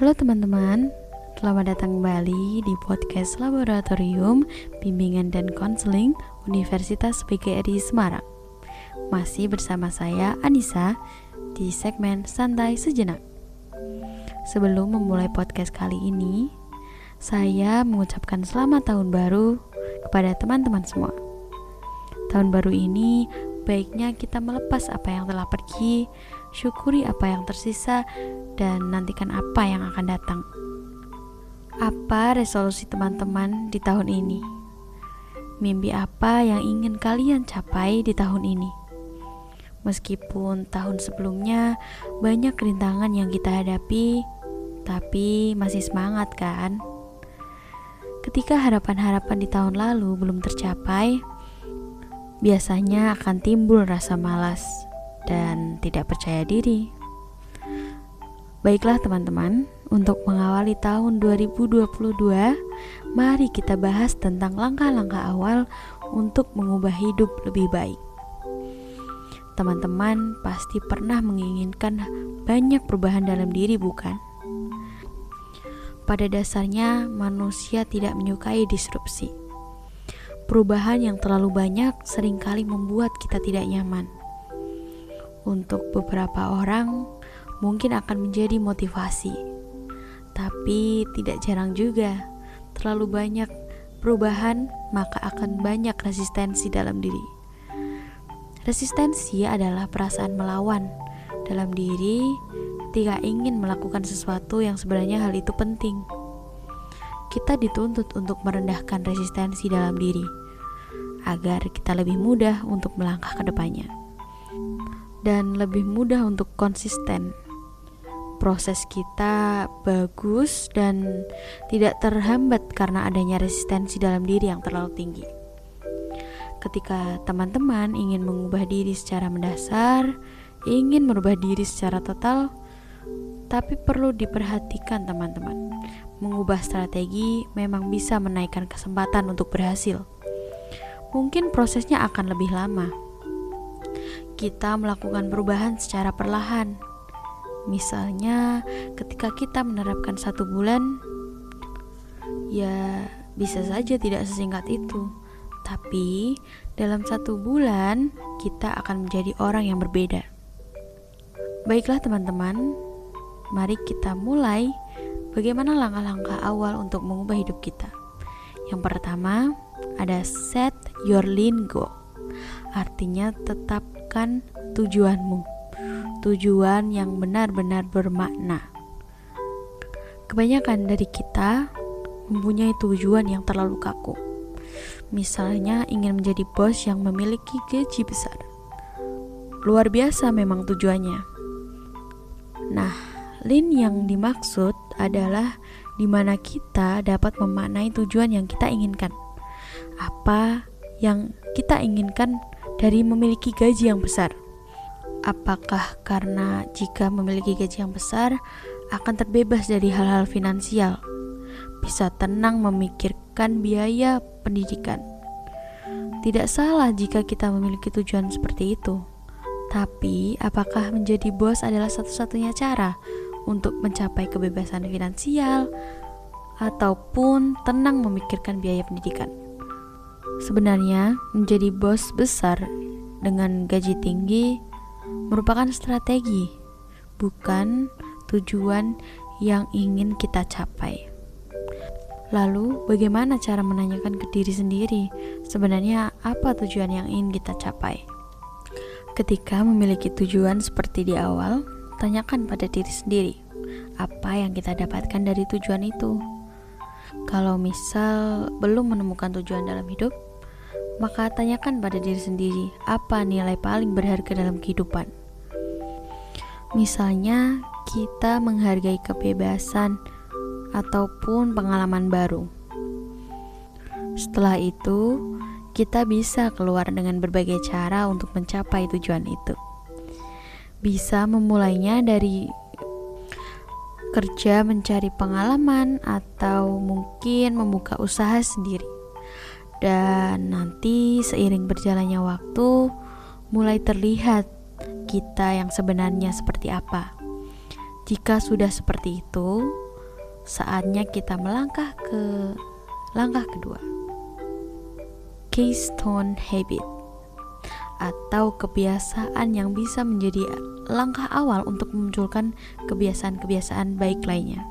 Halo teman-teman, selamat datang kembali di podcast Laboratorium Bimbingan dan Konseling Universitas PGRI Semarang. Masih bersama saya Anissa di segmen Santai Sejenak. Sebelum memulai podcast kali ini, saya mengucapkan selamat tahun baru kepada teman-teman semua. Tahun baru ini baiknya kita melepas apa yang telah pergi, syukuri apa yang tersisa, dan nantikan apa yang akan datang. Apa resolusi teman-teman di tahun ini? Mimpi apa yang ingin kalian capai di tahun ini? Meskipun tahun sebelumnya banyak rintangan yang kita hadapi, tapi masih semangat kan? Ketika harapan-harapan di tahun lalu belum tercapai, biasanya akan timbul rasa malas dan tidak percaya diri. Baiklah teman-teman, untuk mengawali tahun 2022, mari kita bahas tentang langkah-langkah awal untuk mengubah hidup lebih baik. Teman-teman pasti pernah menginginkan banyak perubahan dalam diri, bukan? Pada dasarnya, manusia tidak menyukai disrupsi. Perubahan yang terlalu banyak sering kali membuat kita tidak nyaman. Untuk beberapa orang, mungkin akan menjadi motivasi. Tapi tidak jarang juga, terlalu banyak perubahan maka akan banyak resistensi dalam diri. Resistensi adalah perasaan melawan dalam diri ketika ingin melakukan sesuatu yang sebenarnya hal itu penting. Kita dituntut untuk merendahkan resistensi dalam diri agar kita lebih mudah untuk melangkah ke depannya dan lebih mudah untuk konsisten proses kita bagus dan tidak terhambat karena adanya resistensi dalam diri yang terlalu tinggi. Ketika teman-teman ingin mengubah diri secara mendasar, ingin merubah diri secara total, tapi perlu diperhatikan teman-teman. Mengubah strategi memang bisa menaikkan kesempatan untuk berhasil. Mungkin prosesnya akan lebih lama. Kita melakukan perubahan secara perlahan, Misalnya, ketika kita menerapkan satu bulan, ya bisa saja tidak sesingkat itu, tapi dalam satu bulan kita akan menjadi orang yang berbeda. Baiklah, teman-teman, mari kita mulai. Bagaimana langkah-langkah awal untuk mengubah hidup kita? Yang pertama, ada set your lingo, artinya tetapkan tujuanmu tujuan yang benar-benar bermakna. Kebanyakan dari kita mempunyai tujuan yang terlalu kaku. Misalnya ingin menjadi bos yang memiliki gaji besar. Luar biasa memang tujuannya. Nah, lin yang dimaksud adalah di mana kita dapat memaknai tujuan yang kita inginkan. Apa yang kita inginkan dari memiliki gaji yang besar? Apakah karena jika memiliki gaji yang besar akan terbebas dari hal-hal finansial, bisa tenang memikirkan biaya pendidikan? Tidak salah jika kita memiliki tujuan seperti itu, tapi apakah menjadi bos adalah satu-satunya cara untuk mencapai kebebasan finansial ataupun tenang memikirkan biaya pendidikan? Sebenarnya, menjadi bos besar dengan gaji tinggi merupakan strategi, bukan tujuan yang ingin kita capai. Lalu, bagaimana cara menanyakan ke diri sendiri sebenarnya apa tujuan yang ingin kita capai? Ketika memiliki tujuan seperti di awal, tanyakan pada diri sendiri apa yang kita dapatkan dari tujuan itu. Kalau misal belum menemukan tujuan dalam hidup, maka tanyakan pada diri sendiri apa nilai paling berharga dalam kehidupan. Misalnya, kita menghargai kebebasan ataupun pengalaman baru. Setelah itu, kita bisa keluar dengan berbagai cara untuk mencapai tujuan itu. Bisa memulainya dari kerja mencari pengalaman atau mungkin membuka usaha sendiri dan nanti seiring berjalannya waktu mulai terlihat kita yang sebenarnya seperti apa. Jika sudah seperti itu, saatnya kita melangkah ke langkah kedua. Keystone habit atau kebiasaan yang bisa menjadi langkah awal untuk memunculkan kebiasaan-kebiasaan baik lainnya.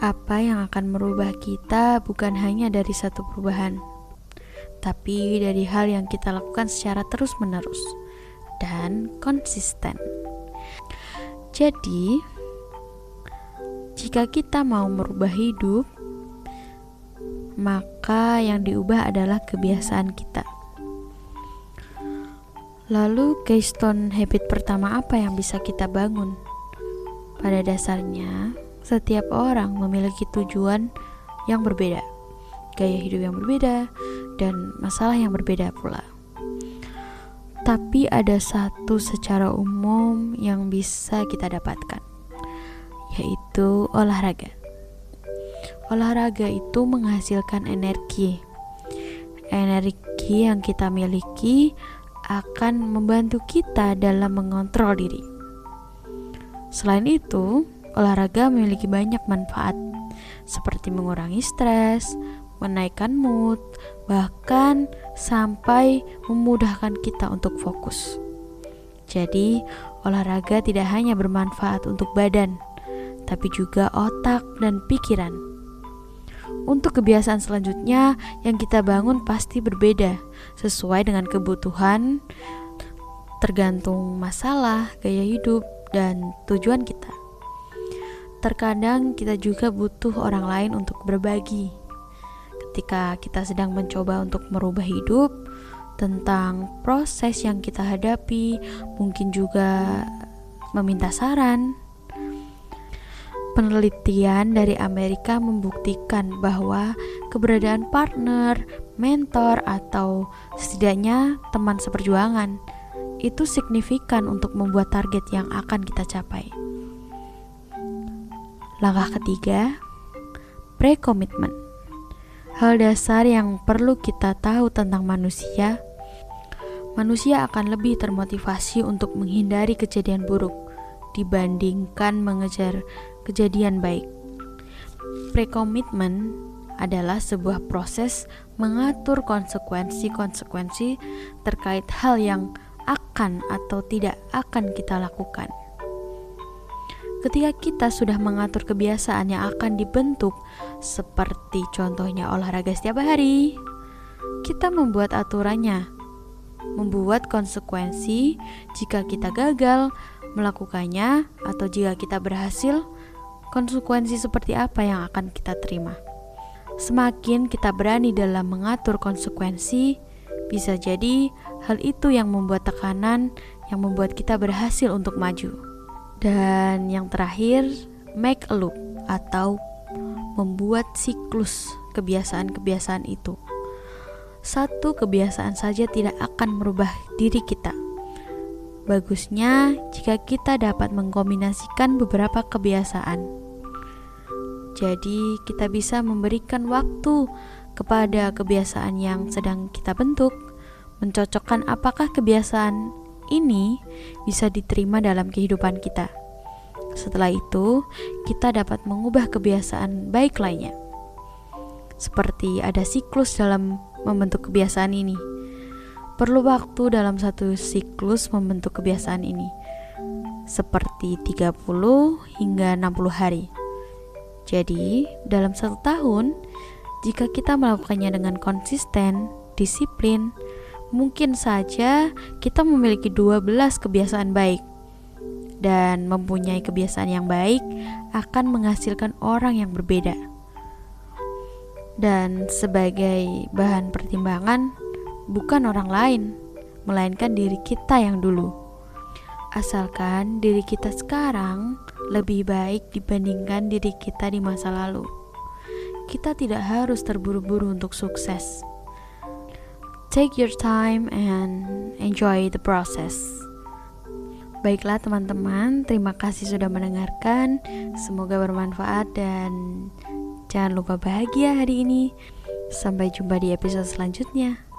Apa yang akan merubah kita bukan hanya dari satu perubahan, tapi dari hal yang kita lakukan secara terus-menerus dan konsisten. Jadi, jika kita mau merubah hidup, maka yang diubah adalah kebiasaan kita. Lalu, keystone habit pertama apa yang bisa kita bangun? Pada dasarnya, setiap orang memiliki tujuan yang berbeda, gaya hidup yang berbeda, dan masalah yang berbeda pula. Tapi ada satu secara umum yang bisa kita dapatkan, yaitu olahraga. Olahraga itu menghasilkan energi. Energi yang kita miliki akan membantu kita dalam mengontrol diri. Selain itu, olahraga memiliki banyak manfaat, seperti mengurangi stres, menaikkan mood, bahkan sampai memudahkan kita untuk fokus. Jadi, olahraga tidak hanya bermanfaat untuk badan, tapi juga otak dan pikiran. Untuk kebiasaan selanjutnya yang kita bangun pasti berbeda sesuai dengan kebutuhan, tergantung masalah, gaya hidup, dan tujuan kita. Terkadang kita juga butuh orang lain untuk berbagi. Ketika kita sedang mencoba untuk merubah hidup, tentang proses yang kita hadapi, mungkin juga meminta saran. Penelitian dari Amerika membuktikan bahwa keberadaan partner, mentor, atau setidaknya teman seperjuangan itu signifikan untuk membuat target yang akan kita capai. Langkah ketiga, pre-commitment. Hal dasar yang perlu kita tahu tentang manusia, manusia akan lebih termotivasi untuk menghindari kejadian buruk dibandingkan mengejar kejadian baik. Pre-commitment adalah sebuah proses mengatur konsekuensi-konsekuensi terkait hal yang akan atau tidak akan kita lakukan. Ketika kita sudah mengatur kebiasaan yang akan dibentuk, seperti contohnya olahraga setiap hari, kita membuat aturannya, membuat konsekuensi jika kita gagal melakukannya, atau jika kita berhasil, konsekuensi seperti apa yang akan kita terima. Semakin kita berani dalam mengatur konsekuensi, bisa jadi hal itu yang membuat tekanan yang membuat kita berhasil untuk maju. Dan yang terakhir, make a loop atau membuat siklus kebiasaan-kebiasaan itu. Satu kebiasaan saja tidak akan merubah diri kita. Bagusnya jika kita dapat mengkombinasikan beberapa kebiasaan. Jadi, kita bisa memberikan waktu kepada kebiasaan yang sedang kita bentuk, mencocokkan apakah kebiasaan ini bisa diterima dalam kehidupan kita. Setelah itu, kita dapat mengubah kebiasaan baik lainnya. Seperti ada siklus dalam membentuk kebiasaan ini. Perlu waktu dalam satu siklus membentuk kebiasaan ini. Seperti 30 hingga 60 hari. Jadi, dalam satu tahun, jika kita melakukannya dengan konsisten, disiplin, mungkin saja kita memiliki 12 kebiasaan baik. Dan mempunyai kebiasaan yang baik akan menghasilkan orang yang berbeda. Dan sebagai bahan pertimbangan, bukan orang lain, melainkan diri kita yang dulu. Asalkan diri kita sekarang lebih baik dibandingkan diri kita di masa lalu. Kita tidak harus terburu-buru untuk sukses Take your time and enjoy the process. Baiklah teman-teman, terima kasih sudah mendengarkan. Semoga bermanfaat dan jangan lupa bahagia hari ini. Sampai jumpa di episode selanjutnya.